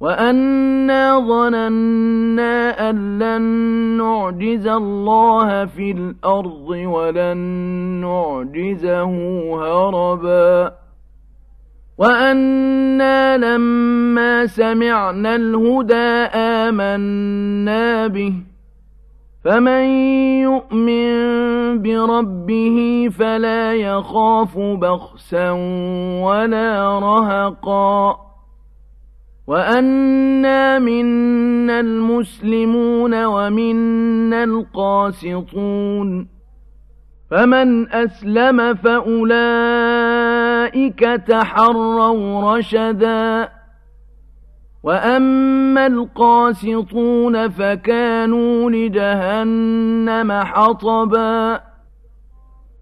وأنا ظننا أن لن نعجز الله في الأرض ولن نعجزه هربا وأنا لما سمعنا الهدى آمنا به فمن يؤمن بربه فلا يخاف بخسا ولا رهقا وأنا منا المسلمون ومنا القاسطون فمن أسلم فأولئك تحروا رشدا وأما القاسطون فكانوا لجهنم حطبا